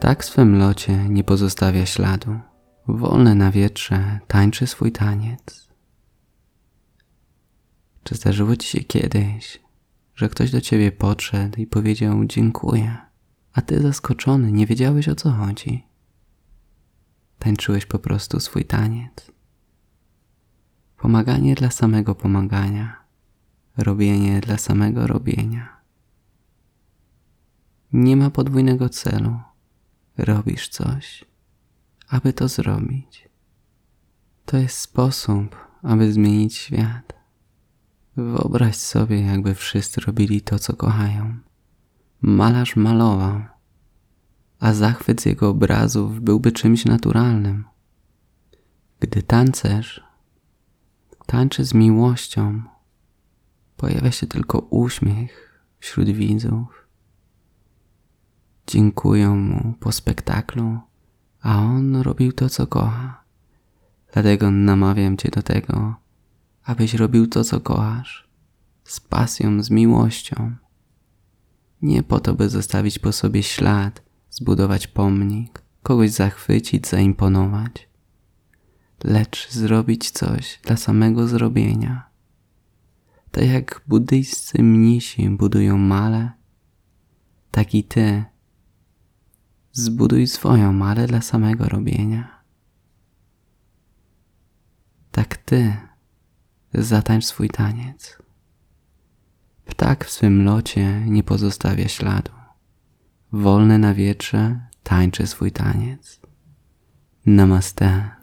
Ptak swym locie nie pozostawia śladu. Wolny na wietrze tańczy swój taniec. Czy zdarzyło ci się kiedyś, że ktoś do ciebie podszedł i powiedział dziękuję, a ty zaskoczony nie wiedziałeś o co chodzi? Tańczyłeś po prostu swój taniec. Pomaganie dla samego pomagania, robienie dla samego robienia. Nie ma podwójnego celu. Robisz coś, aby to zrobić. To jest sposób, aby zmienić świat. Wyobraź sobie, jakby wszyscy robili to, co kochają. Malarz malował, a zachwyt jego obrazów byłby czymś naturalnym. Gdy tancerz tańczy z miłością, pojawia się tylko uśmiech wśród widzów. Dziękują mu po spektaklu, a on robił to, co kocha. Dlatego namawiam cię do tego, abyś robił to, co kochasz, z pasją, z miłością. Nie po to, by zostawić po sobie ślad, zbudować pomnik, kogoś zachwycić, zaimponować, lecz zrobić coś dla samego zrobienia. Tak jak buddyjscy mnisi budują male, tak i ty zbuduj swoją male dla samego robienia. Tak ty zatańcz swój taniec. Ptak w swym locie nie pozostawia śladu. Wolny na wietrze tańczy swój taniec. Namaste.